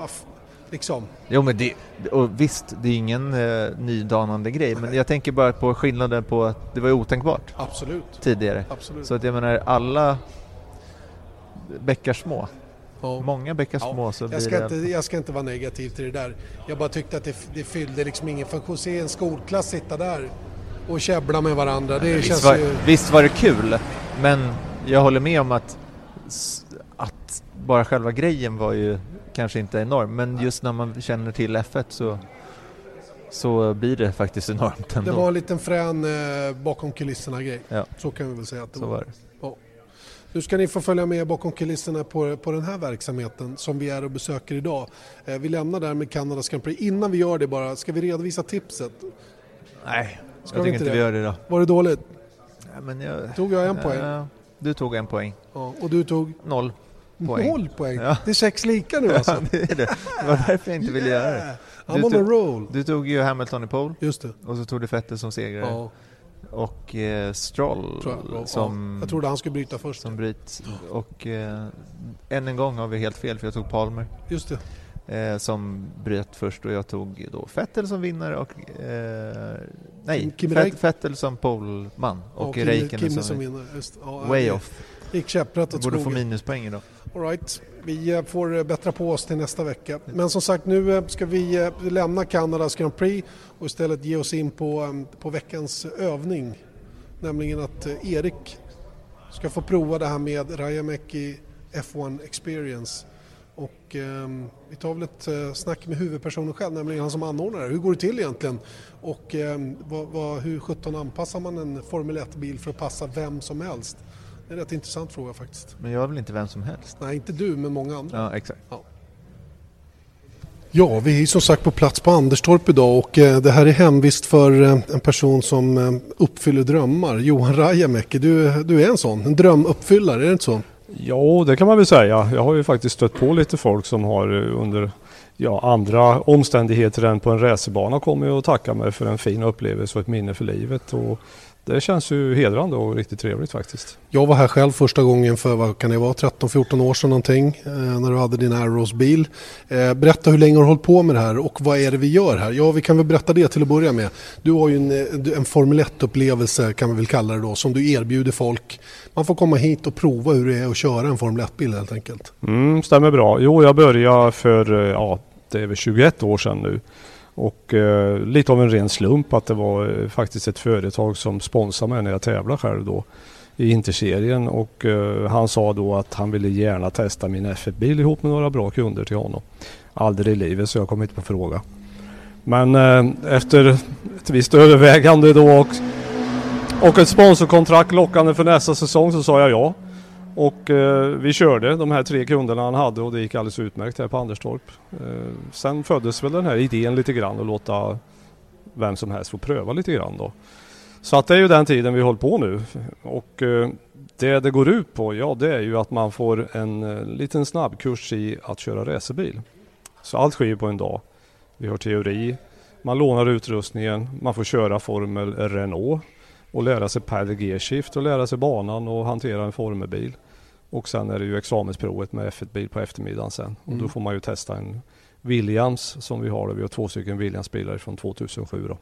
Liksom. Jo men det, och visst, det är ingen eh, nydanande grej, men jag tänker bara på skillnaden på att det var otänkbart Absolut. tidigare. Absolut. Så att jag menar, alla bäckar små, Ja. många bäckar Ja, små så Jag blir ska, det... inte, jag ska inte vara negativ till det där. Jag bara tyckte att det, det fyllde liksom ingen funktion. Se en skolklass sitta där och käbbla med varandra. Det Visst känns var, ju... visst var det kul, men jag håller med om att, att bara själva grejen var ju kanske inte enorm, men just när man känner till F1 så, så blir det faktiskt enormt ändå. Det var en liten frän eh, bakom kulisserna grej. Ja. Så kan vi väl säga att det Så var. var det. Nu ska ni få följa med bakom kulisserna på, på den här verksamheten som vi är och besöker idag. Eh, vi lämnar där med Kanadas Grand Prix. Innan vi gör det bara, ska vi redovisa tipset? Nej, Ska jag tycker inte det? vi gör det då. Var det dåligt? Ja, men jag, Tog jag en poäng? Ja, du tog en poäng. Ja, och du tog Noll poäng. noll poäng. Ja. Det är sex lika nu alltså. Ja, det är det. Det var därför jag inte ville göra det. I'm Du on a roll. Du tog ju Hamilton i pole Just det. och så tog du Vettel som segrare Ja, och eh, Stroll tror jag. Ja, som, Jag trodde han skulle bryta först. som bryt. Och eh, än en gång har vi helt fel för jag tog Palmer Just det. eh, som bröt först och jag tog då Vettel som vinnare och eh, nej, Kimi Fett- Räik- Vettel som poleman och Räikkönen Kimi som, som vinner. Just, ja, way det. Gick käpprätt åt Borde få skogen. minuspoäng idag. All right. Vi eh, får eh, bättra på oss till nästa vecka. Men som sagt, nu eh, ska vi lämna Kanadas Grand Prix och istället ge oss in på, eh, på veckans övning. Nämligen att Erik ska få prova det här med Rajamäki F1 Experience. Och eh, vi tar väl ett eh, snack med huvudpersonen själv, nämligen han som anordnar det. Hur går det till egentligen? Och eh, vad, vad, hur 17 anpassar man en Formel 1-bil för att passa vem som helst? Det är en rätt intressant fråga faktiskt. Men jag är väl inte vem som helst? Nej, inte du, men många andra. Ja, exakt. Ja, vi är som sagt på plats på Anderstorp idag och eh, det här är hemvist för eh, en person som eh, uppfyller drömmar. Johan Rajamäki, du, du är en sån, en drömuppfyllare, är det inte så? Ja, det kan man väl säga. Jag har ju faktiskt stött på lite folk som har under ja, andra omständigheter än på en racerbana kommit och tacka mig för en fin upplevelse och ett minne för livet. Och det känns ju hedrande och riktigt trevligt faktiskt. Jag var här själv första gången för, vad kan det vara, 13-14 år sedan någonting, eh, när du hade din Arrows-bil. Eh, berätta hur länge har du hållit på med det här och vad är det vi gör här? Ja, vi kan väl berätta det till att börja med. Du har ju en, eh, en Formel 1-upplevelse, kan vi väl kalla det då, som du erbjuder folk. Man får komma hit och prova hur det är att köra en Formel 1-bil helt enkelt. Mm, stämmer bra. Jo, jag började för, ja, det är väl 21 år sedan nu. Och eh, lite av en ren slump att det var eh, faktiskt ett företag som sponsrade mig när jag tävlade själv då i Interserien och eh, han sa då att han ville gärna testa min F1-bil ihop med några bra kunder till honom. Aldrig i livet så jag kom inte på fråga. Men eh, efter ett visst övervägande då och, och ett sponsorkontrakt lockande för nästa säsong så sa jag ja. Och eh, vi körde de här tre kunderna han hade och det gick alldeles utmärkt här på Anderstorp. Eh, sen föddes väl den här idén lite grann att låta vem som helst få pröva lite grann då. Så att det är ju den tiden vi håller på nu. Och eh, det det går ut på, ja det är ju att man får en eh, liten snabbkurs i att köra racerbil. Så allt sker på en dag. Vi har teori, man lånar utrustningen, man får köra Formel Renault och lära sig pedal gear shift och lära sig banan och hantera en formelbil. Och sen är det ju examensprovet med F1-bil på eftermiddagen sen. Och Mm. då får man ju testa en Williams som vi har. Vi har två stycken Williams-bilar från 2007 då.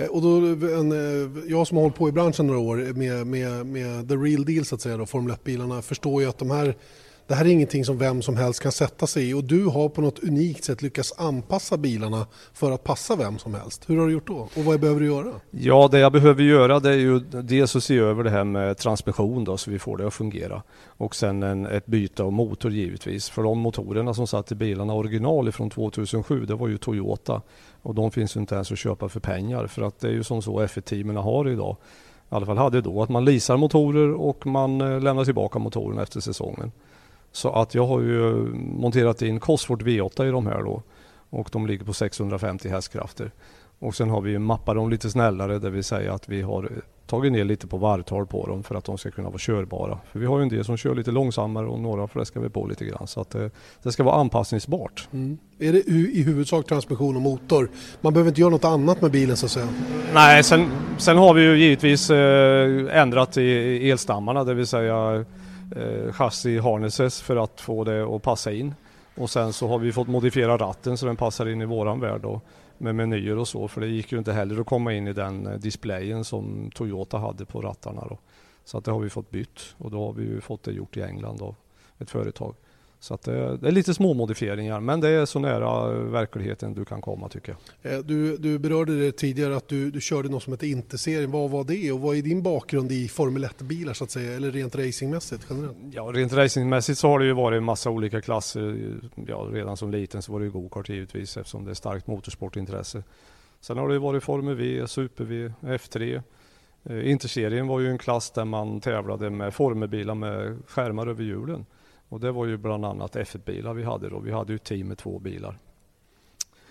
Eh, Och då, en, eh, jag som har hållit på i branschen några år med, med, med the real deal så att säga, då, Formel 1-bilarna, förstår ju att de här, det här är ingenting som vem som helst kan sätta sig i och du har på något unikt sätt lyckats anpassa bilarna för att passa vem som helst. Hur har du gjort då? Och vad behöver du göra? Ja, det jag behöver göra det är ju dels att se över det här med transmission då så vi får det att fungera. Och sen en, ett byte av motor givetvis. För de motorerna som satt i bilarna original från 2007 det var ju Toyota. Och de finns ju inte ens att köpa för pengar för att det är ju som så F1-teamen har idag. I alla fall hade då att man leasar motorer och man eh, lämnar tillbaka motorerna efter säsongen. Så att jag har ju monterat in Cosworth V8 i de här då. Och de ligger på 650 hästkrafter. Och sen har vi mappat dem lite snällare, det vill säga att vi har eh, tagit ner lite på varvtal på dem för att de ska kunna vara körbara. För vi har ju en del som kör lite långsammare och några fläskar vi på lite grann. Så att det, det ska vara anpassningsbart. Är det i huvudsak transmission och motor? Man behöver inte göra något annat med bilen så att säga? Nej, sen, sen har vi ju givetvis eh, ändrat i elstammarna, det vill säga eh, chassi harnesses för att få det att passa in. Och sen så har vi fått modifiera ratten så den passar in i våran värld då, med menyer och så för det gick ju inte heller att komma in i den eh, displayen som Toyota hade på rattarna. Då. Så att det har vi fått bytt och då har vi ju fått det gjort i England av ett företag. Så att det, det, är lite små modifieringar men det är så nära verkligheten du kan komma tycker jag. Eh, du, du berörde det tidigare att du, du körde något som heter Interserien. Vad var det och vad är din bakgrund i Formel 1-bilar så att säga eller rent racingmässigt generellt? Ja, rent racingmässigt så har det ju varit en massa olika klasser. Ja, redan som liten så var det ju gokart givetvis eftersom det är starkt motorsportintresse. Sen har det varit Formel V, Super V, F3. Eh, Interserien var ju en klass där man tävlade med formelbilar med skärmar över hjulen. Och det var ju bland annat F1-bilar vi hade då. Vi hade ju ett team med två bilar.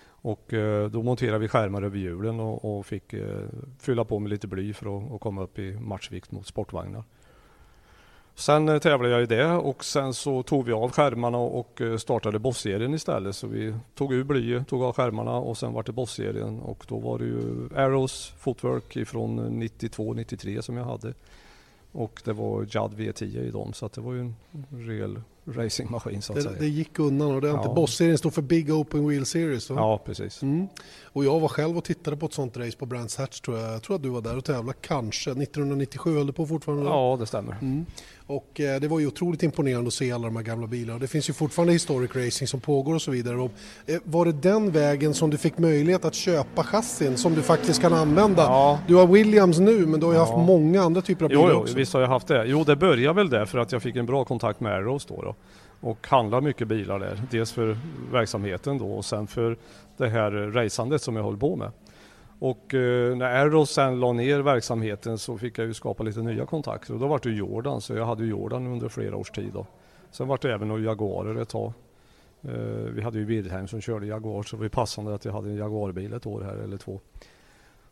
Och eh, då monterade vi skärmar över hjulen och, och fick eh, fylla på med lite bly för att, att komma upp i matchvikt mot sportvagnar. Sen eh, tävlade jag i det och sen så tog vi av skärmarna och eh, startade bossserien istället. Så vi tog ur blyet, tog av skärmarna och sen var det bossserien och då var det ju Arrows Footwork ifrån 92-93 som jag hade. Och det var Judd V10 i dem så att det var ju en rejäl racingmaskin så att det, säga. Det gick undan ordentligt. Ja. Boss-serien står för Big Open Wheel Series. Så. Ja, precis. Mm. Och jag var själv och tittade på ett sånt race på Brands Hatch tror jag. Jag tror att du var där och tävlade kanske. 1997 höll du på fortfarande? Ja, det stämmer. Mm. Och eh, det var ju otroligt imponerande att se alla de här gamla bilarna. Det finns ju fortfarande historic racing som pågår och så vidare. Eh, var det den vägen som du fick möjlighet att köpa chassin som du faktiskt kan använda? Ja. Du har Williams nu men du har ju ja. haft många andra typer av bilar jo, jo, också. visst har jag haft det. Jo, det började väl där för att jag fick en bra kontakt med Arrows då. då och handlar mycket bilar där. Dels för verksamheten då och sen för det här racandet som jag håller på med. Och eh, när Arrow sen la ner verksamheten så fick jag ju skapa lite nya kontakter och då var det Jordan så jag hade Jordan under flera års tid. Då. Sen var det även några Jaguarer ett tag. Eh, vi hade ju Wilhelm som körde Jaguar så det var passande att jag hade en Jaguarbil ett år här eller två.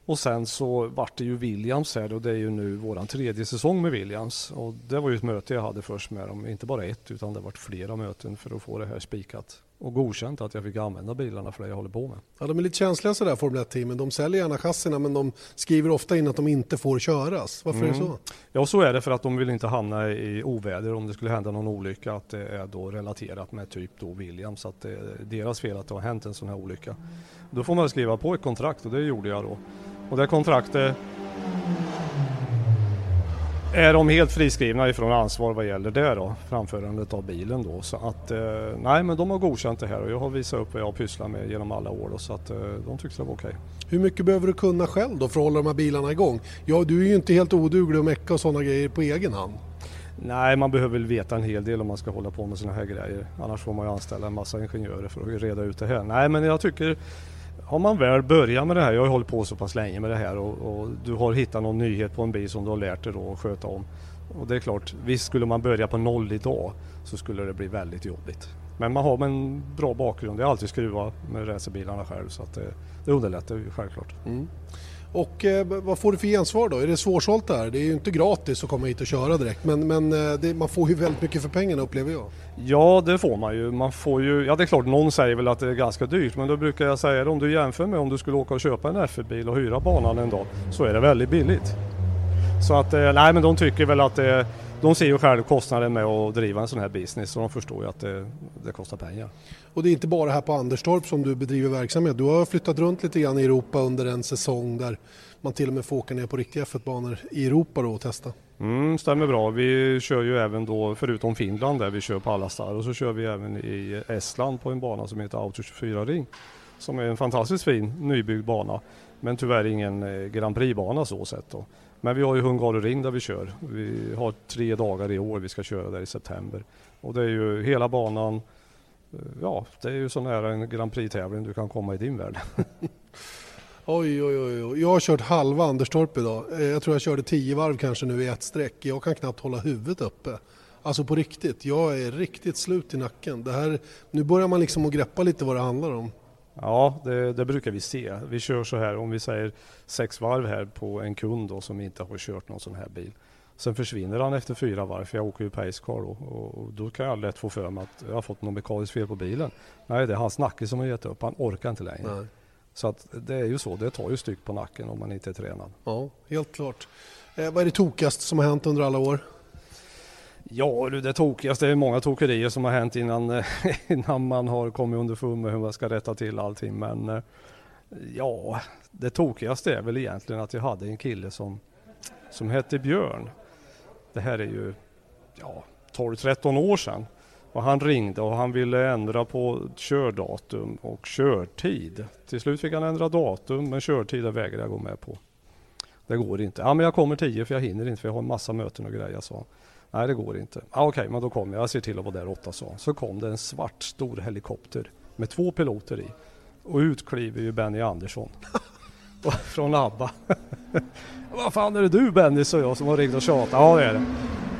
Och sen så vart det ju Williams här och det är ju nu våran tredje säsong med Williams. Och det var ju ett möte jag hade först med dem, inte bara ett utan det vart flera möten för att få det här spikat och godkänt att jag fick använda bilarna för det jag håller på med. Ja, de är lite känsliga sådär Formel 1-teamen. De säljer gärna chassina men de skriver ofta in att de inte får köras. Varför mm. är det mm. så? Ja, så är det för att de vill inte hamna i oväder om det skulle hända någon olycka. Att det är då relaterat med typ då Williams. Att det är deras fel att det har hänt en sån här olycka. Då får man skriva på ett kontrakt och det gjorde jag då. Och det kontraktet är de helt friskrivna ifrån ansvar vad gäller det då, framförandet av bilen då. Så att, eh, nej men de har godkänt det här och jag har visat upp vad jag har pysslat med genom alla år då, så att eh, de tyckte det var okej. Hur mycket behöver du kunna själv då för att hålla de här bilarna igång? Ja, du är ju inte helt oduglig att mecka och sådana grejer på egen hand. Nej, man behöver väl veta en hel del om man ska hålla på med sådana här grejer. Annars får man ju anställa en massa ingenjörer för att reda ut det här. Nej, men jag tycker har man väl börjat med det här, jag har hållit på så pass länge med det här och, och, du har hittat någon nyhet på en bil som du har lärt dig då att sköta om. Och det är klart, visst skulle man börja på noll idag så skulle det bli väldigt jobbigt. Men man har en bra bakgrund, jag har alltid skruvat med racerbilarna själv så att det, det underlättar ju självklart. Mm. Och eh, vad får du för gensvar då? Är det svårsålt det här? Det är ju inte gratis att komma hit och köra direkt men, men eh, det, man får ju väldigt mycket för pengarna upplever jag. Ja det får man ju. Man får ju. Ja det är klart någon säger väl att det är ganska dyrt men då brukar jag säga det om du jämför med om du skulle åka och köpa en F-bil och hyra banan en dag så är det väldigt billigt. Så att eh, nej men de tycker väl att det de ser ju själv kostnaden med att driva en sån här business så de förstår ju att det, det, kostar pengar. Och det är inte bara här på Anderstorp som du bedriver verksamhet. Du har flyttat runt lite grann i Europa under en säsong där man till och med får åka ner på riktiga F1-banor i Europa då och testa. Mm, stämmer bra. Vi kör ju även då, förutom Finland där vi kör på alla star och så kör vi även i Estland på en bana som heter Auto 24 Ring. Som är en fantastiskt fin nybyggd bana. Men tyvärr ingen eh, Grand Prix-bana så sett då. Men vi har ju Hungaroring där vi kör. Vi har tre dagar i år vi ska köra där i september. Och det är ju hela banan, ja det är ju så nära en Grand Prix-tävling du kan komma i din värld. Oj, oj, oj, oj. Jag har kört halva Anderstorp idag. Eh, jag tror jag körde tio varv kanske nu i ett streck. Jag kan knappt hålla huvudet uppe. Alltså på riktigt, jag är riktigt slut i nacken. Det här, nu börjar man liksom att greppa lite vad det handlar om. Ja, det, det, brukar vi se. Vi kör så här, om vi säger sex varv här på en kund då, som inte har kört någon sån här bil. Sen försvinner han efter fyra varv, för jag åker ju Pacecar då. Och då kan jag lätt få för mig att jag har fått något mekaniskt fel på bilen. Nej, det är hans nacke som har gett upp. Han orkar inte längre. Nej. Så att det är ju så, det tar ju styck på nacken om man inte är tränad. Ja, helt klart. Eh, vad är det tokigaste som har hänt under alla år? Ja du, det tokigaste är många tokerier som har hänt innan, innan man har kommit underfund med hur man ska rätta till allting. Men eh, ja, det tokigaste är väl egentligen att jag hade en kille som, som hette Björn. Det här är ju ja, 12-13 år sedan. Och han ringde och han ville ändra på kördatum och körtid. Till slut fick han ändra datum men körtiden vägrade jag gå med på. Det går inte. Ja men jag kommer 10 för jag hinner inte för jag har en massa möten och grejer sa Nej det går inte. Ja, Okej men då kommer jag. Jag ser till att vara där 8 sa Så kom det en svart stor helikopter med två piloter i. Och ut kliver ju Benny Andersson. Från ABBA. Vad fan är det du Benny sa jag som har ringt och tjatat. Ja det är det.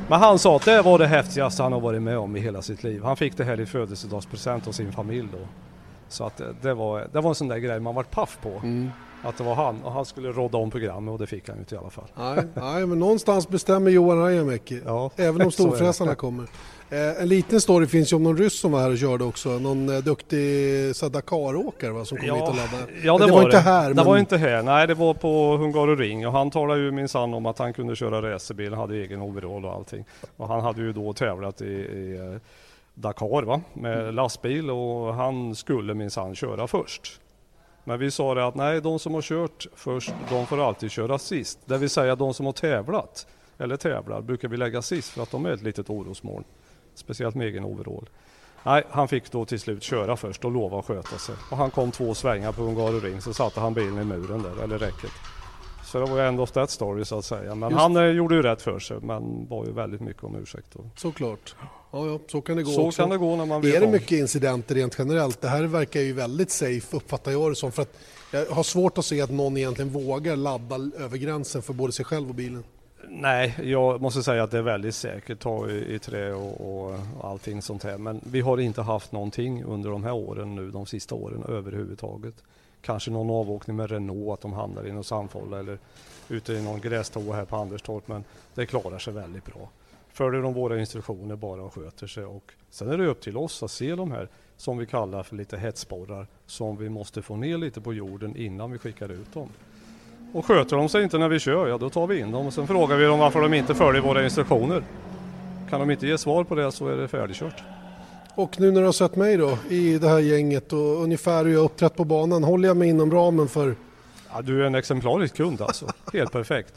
Men han sa att det var det häftigaste han har varit med om i hela sitt liv. Han fick det här i födelsedagspresent av sin familj då. Så att eh, det var, det var en sån där grej man vart paff på. Mm. Att det var han och han skulle rodda om programmet och det fick han ju inte i alla fall. Nej, nej, men någonstans bestämmer Johan Rajamäki. Ja, Även om storfräsarna kommer. Eh, en liten story finns ju om någon ryss som var här och körde också. Någon eh, duktig Dakaråkare va, som kom hit och laddade. ja det, det var, var inte det. här, Det men- var inte här. Nej, det var på Hungaroring och han talade ju minsann om att han kunde köra racerbil, hade egen overall och allting. Och han hade ju då tävlat i, i eh, Dakar va, med lastbil och han skulle minsann köra först. Men vi sa det att nej, de som har kört först, de får alltid köra sist. Det vill säga de som har tävlat, eller tävlar, brukar vi lägga sist för att de är ett litet orosmoln. Speciellt med egen overall. Nej, han fick då till slut köra först och lova att sköta sig. Och han kom två svängar på Hungaroring så satte han bilen i muren där, eller räcket. Så det var ju end of that story så att säga. Men Just han eh, gjorde ju rätt för sig men var ju väldigt mycket om ursäkt. Då. Såklart. Ja, ja, så kan det gå Så också. kan det gå när man vet Är det om. mycket incidenter rent generellt? Det här verkar ju väldigt safe uppfattar jag det som. För att jag har svårt att se att någon egentligen vågar ladda över gränsen för både sig själv och bilen. Nej, jag måste säga att det är väldigt säkert ta i, i trä och, och allting sånt här. Men vi har inte haft någonting under de här åren nu, de sista åren överhuvudtaget. Kanske någon avåkning med Renault, att de hamnar i någon sandfålla eller ute i någon grästå här på Anderstorp. Men det klarar sig väldigt bra. Följer de våra instruktioner bara och sköter sig. Och sen är det upp till oss att se de här som vi kallar för lite hetsborrar som vi måste få ner lite på jorden innan vi skickar ut dem. Och sköter de sig inte när vi kör, ja då tar vi in dem och sen frågar vi dem varför de inte följer våra instruktioner. Kan de inte ge svar på det så är det färdigkört. Och nu när du har sett mig då i det här gänget och ungefär hur jag uppträtt på banan, håller jag mig inom ramen för Ja, du är en exemplarisk kund alltså. Helt perfekt.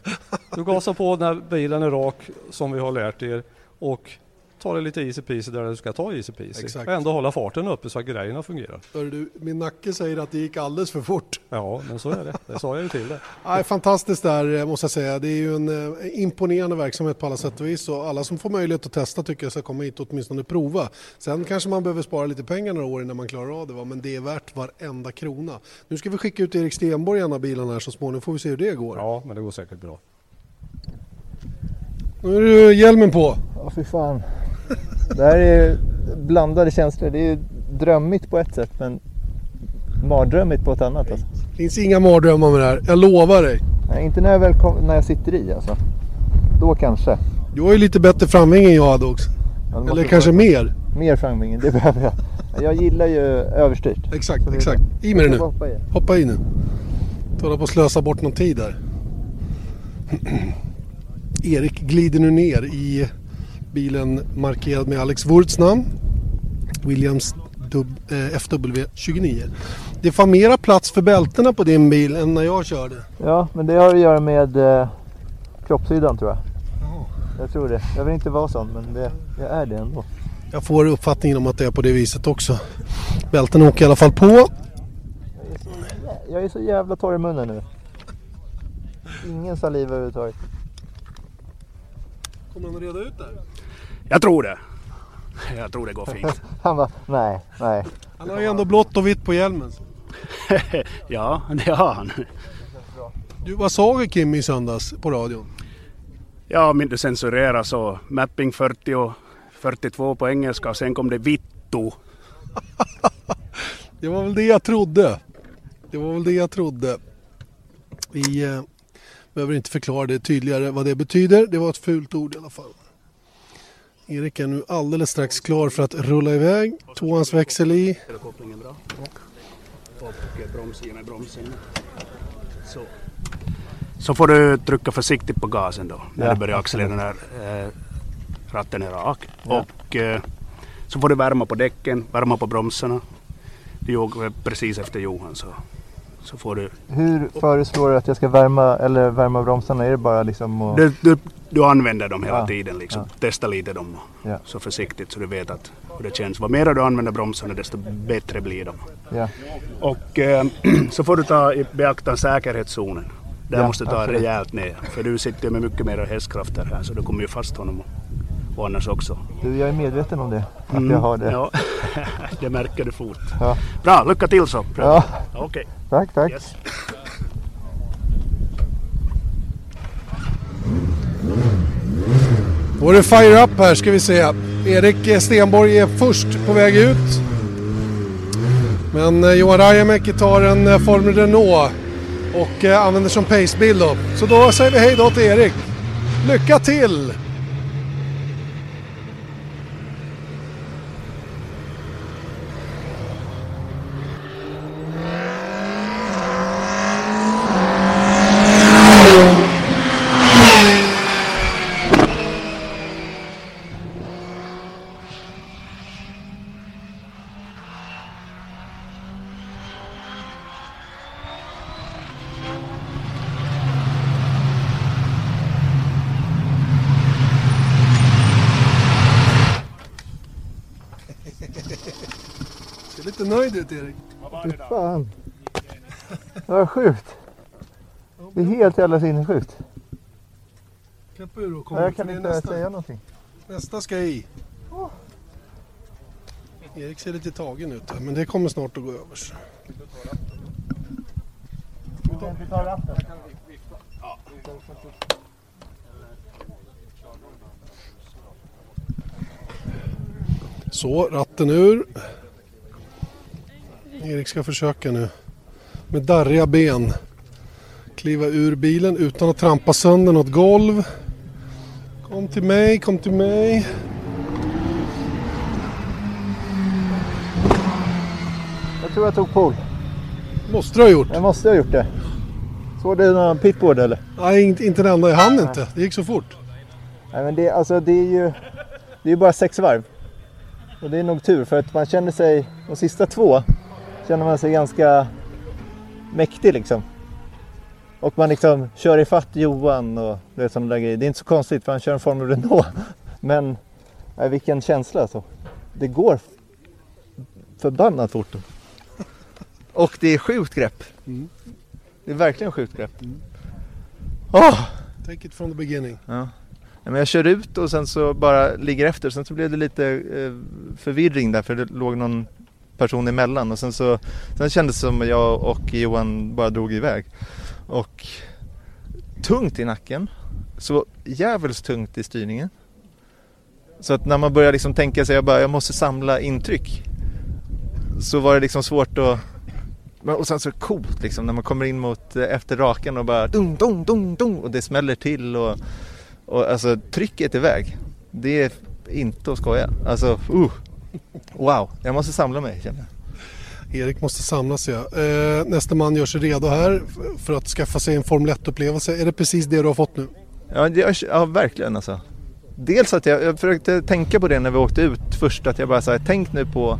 Du gasar på när bilen är rak som vi har lärt er och tar det lite easy peasy där du ska ta easy peasy. Exakt. Och ändå hålla farten uppe så att grejerna fungerar. Hör du, min nacke säger att det gick alldeles för fort. Ja, men så är det. Det sa jag ju till dig. Nej, fantastiskt där eh, måste jag säga. Det är ju en eh, imponerande verksamhet på alla sätt och vis och alla som får möjlighet att testa tycker jag ska komma hit och åtminstone prova. Sen kanske man behöver spara lite pengar några år innan man klarar av det va? men det är värt varenda krona. Nu ska vi skicka ut Erik Stenborg i en av bilarna här så småningom får vi se hur det går. Ja, men det går säkert bra. Nu är det hjälmen på. Ja, fy fan. Det här är blandade känslor. Det är ju drömmigt på ett sätt men mardrömmigt på ett annat. Alltså. Det finns inga mardrömmar med det här, jag lovar dig. Nej, inte när jag, väl kom, när jag sitter i alltså. Då kanske. Du har ju lite bättre framvinge än jag hade också. Ja, Eller vara kanske mer. Mer framvingen, det behöver jag. Jag gillar ju överstyrt. Exakt, Så exakt. I med det nu. Hoppa i. Hoppa i nu. Du håller på att slösa bort någon tid där. Erik glider nu ner i bilen markerad med Alex Wurts namn. Williams eh, FW29. Det får mera plats för bältena på din bil än när jag körde. Ja, men det har att göra med eh, kroppshyddan tror jag. Jag tror det. Jag vill inte vara sån men det, jag är det ändå. Jag får uppfattningen om att det är på det viset också. Bältena åker i alla fall på. Jag är så, jä- jag är så jävla torr i munnen nu. Ingen saliv överhuvudtaget. Kommer han att reda ut det här? Jag tror det. Jag tror det går fint. Han bara, nej, nej. Han har ju ändå blått och vitt på hjälmen. ja, det har han. Du, vad sa vi Kim i söndags på radion? Ja, om inte censurera så mapping 40 och 42 på engelska och sen kom det vittu. Det var väl det jag trodde. Det var väl det jag trodde. Vi eh, behöver inte förklara det tydligare vad det betyder. Det var ett fult ord i alla fall. Erik är nu alldeles strax klar för att rulla iväg. Tvåans växel i. Kopplingen bra? Och bromsen är bromsen. Så. Så får du trycka försiktigt på gasen då när Ja, du börjar accelerera. Den här, eh, ratten är rak. Och eh, så får du värma på däcken, värma på bromsarna. Du åker precis efter Johan så, så får du... Hur föreslår du att jag ska värma, eller värma bromsarna? Är det bara liksom att... Du, du, du använder dem hela Ja, tiden liksom. ja. Testa lite dem Ja. så försiktigt så du vet att hur det känns. Vad mer du använder bromsarna desto bättre blir de. Och eh, så får du ta i beaktan säkerhetszonen. Där måste du ta absolut. rejält ner. För du sitter ju med mycket mer hästkrafter här så du kommer ju fast honom och, och annars också. Du, jag är medveten om det. Att Mm, jag har det. Ja, det märker du fort. Bra, lycka till så. Bra. Ja. Okej. Tack, tack. Yes. Då är det fire up här ska vi se. Erik Stenborg är först på väg ut. Men eh, Johan Rajamäki tar en eh, Formel Renault och eh, använder som pacebil då. Så då säger vi hej då till Erik. Lycka till! Ser lite nöjd ut Erik. Fy fan. Vad sjukt. Det är helt jävla sinnessjukt. Knäppa ur och kom Jag kan det inte nästa. säga någonting. Nästa ska i. Erik ser lite tagen ut där, men det kommer snart att gå över. så. Vi tar ratten. Så, ratten ur. Erik ska försöka nu med darriga ben kliva ur bilen utan att trampa sönder något golv. Kom till mig, kom till mig. Jag tror jag tog pol. Måste du ha gjort. Jag måste ha gjort det. Såg du någon pitboard eller? Nej, inte, inte den enda. Jag hann inte. Det gick så fort. Nej men det, alltså, det är ju det är bara sex varv. Och det är nog tur för att man känner sig, de sista två, känner man sig ganska mäktig liksom. Och man liksom kör ifatt Johan och du vet, sådana där grejer. Det är inte så konstigt för han kör en Formel Renault. Men nej, vilken känsla alltså. Det går förbannat fort. Och det är sjukt grepp. Det är verkligen sjukt grepp. Åh! Take it from the beginning. Ja. Nej, men jag kör ut och sen så bara ligger efter. Sen så blev det lite eh, förvirring där för det låg någon person emellan. Och sen så sen kändes det som att jag och Johan bara drog iväg. Och tungt i nacken. Så jävligt tungt i styrningen. Så att när man börjar liksom tänka sig att jag, bara, jag måste samla intryck. Så var det liksom svårt att och sen så coolt liksom när man kommer in mot eh, efter rakan och bara dung, dung, dung, dung och det smäller till och, och alltså trycket iväg. Det är inte att skoja. Alltså, uh. Wow, jag måste samla mig känner jag. Erik måste samla sig. ja. Eh, nästa man gör sig redo här för att skaffa sig en Formel 1-upplevelse. Är det precis det du har fått nu? Ja, det, ja verkligen alltså. Dels att jag, jag försökte tänka på det när vi åkte ut först att jag bara sa tänk nu på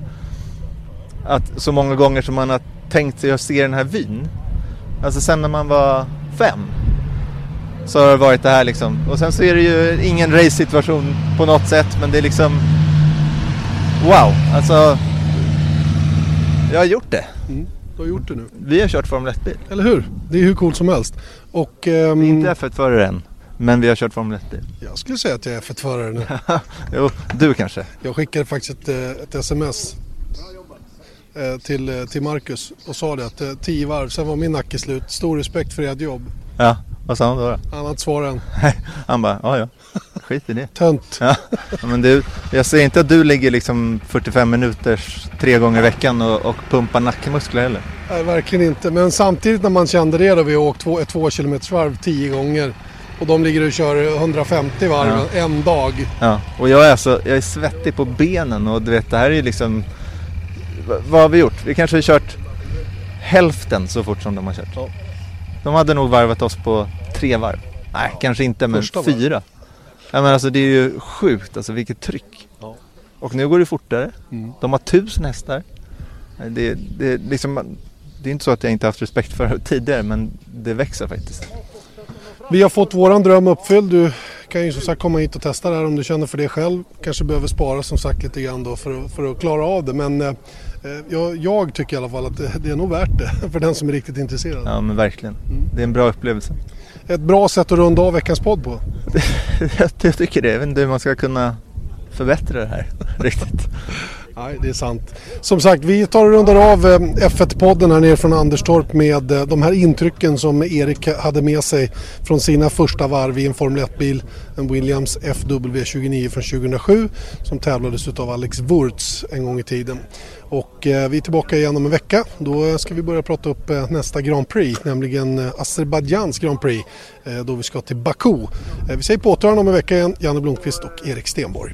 att så många gånger som man har tänkt sig att se den här vyn. Alltså sen när man var fem så har det varit det här liksom. Och sen så är det ju ingen race-situation på något sätt men det är liksom wow, alltså jag har gjort det. Du har gjort det nu. Vi har kört Formel 1-bil. Eller hur? Det är hur coolt som helst. Och ehm, Inte F1-förare än, men vi har kört Formel 1-bil. jag skulle säga att jag är F1-förare nu. Jo, du kanske. Jag skickade faktiskt ett, eh, ett sms eh, till, eh, till Marcus och sa det att tio varv, sen var min nacke slut. Stor respekt för ert jobb. Ja, vad sa han då? då? Han har inte svarat än. Han bara, ja ja, skit i det. Tönt. Ja, men du, jag säger inte att du ligger liksom 45 minuters tre gånger i veckan och, och pumpar nackmuskler heller. Nej, verkligen inte. Men samtidigt när man kände det då vi har åkt två, ett två kilometers varv tio gånger och de ligger och kör 150 varv en dag. Ja, och jag är, så, jag är svettig på benen och du vet det här är ju liksom Vad har vi gjort? Vi kanske har kört hälften så fort som de har kört. Ja. De hade nog varvat oss på tre varv. Nej, kanske inte men Första varv. Ja, men alltså det är ju sjukt alltså vilket tryck. Ja. Och nu går det fortare. Mm. De har tusen hästar. Det, det, liksom, det är inte så att jag inte haft respekt för det tidigare men det växer faktiskt. Vi har fått våran dröm uppfylld. Du kan ju som sagt komma hit och testa det här om du känner för det själv. Kanske behöver spara som sagt lite grann då för, att- för att klara av det. Men eh, jag, jag tycker i alla fall att det, det är nog värt det för den som är riktigt intresserad. Ja men verkligen. Det är en bra upplevelse. Ett bra sätt att runda av veckans podd på. jag, tycker det. Jag vet inte hur man ska kunna förbättra det här riktigt. Nej, det är sant. Som sagt, vi tar och rundar av eh, F1-podden här nere från Anderstorp med eh, de här intrycken som Erik hade med sig från sina första varv i en Formel 1-bil. En Williams FW29 från 2007 som tävlades av Alex Wurz en gång i tiden. Och eh, vi är tillbaka igen om en vecka. Då ska vi börja prata upp nästa Grand Prix, nämligen Azerbajdzjans Grand Prix. Då vi ska till Baku. Vi säger på återhörande om en vecka igen. Janne Blomqvist och Erik Stenborg.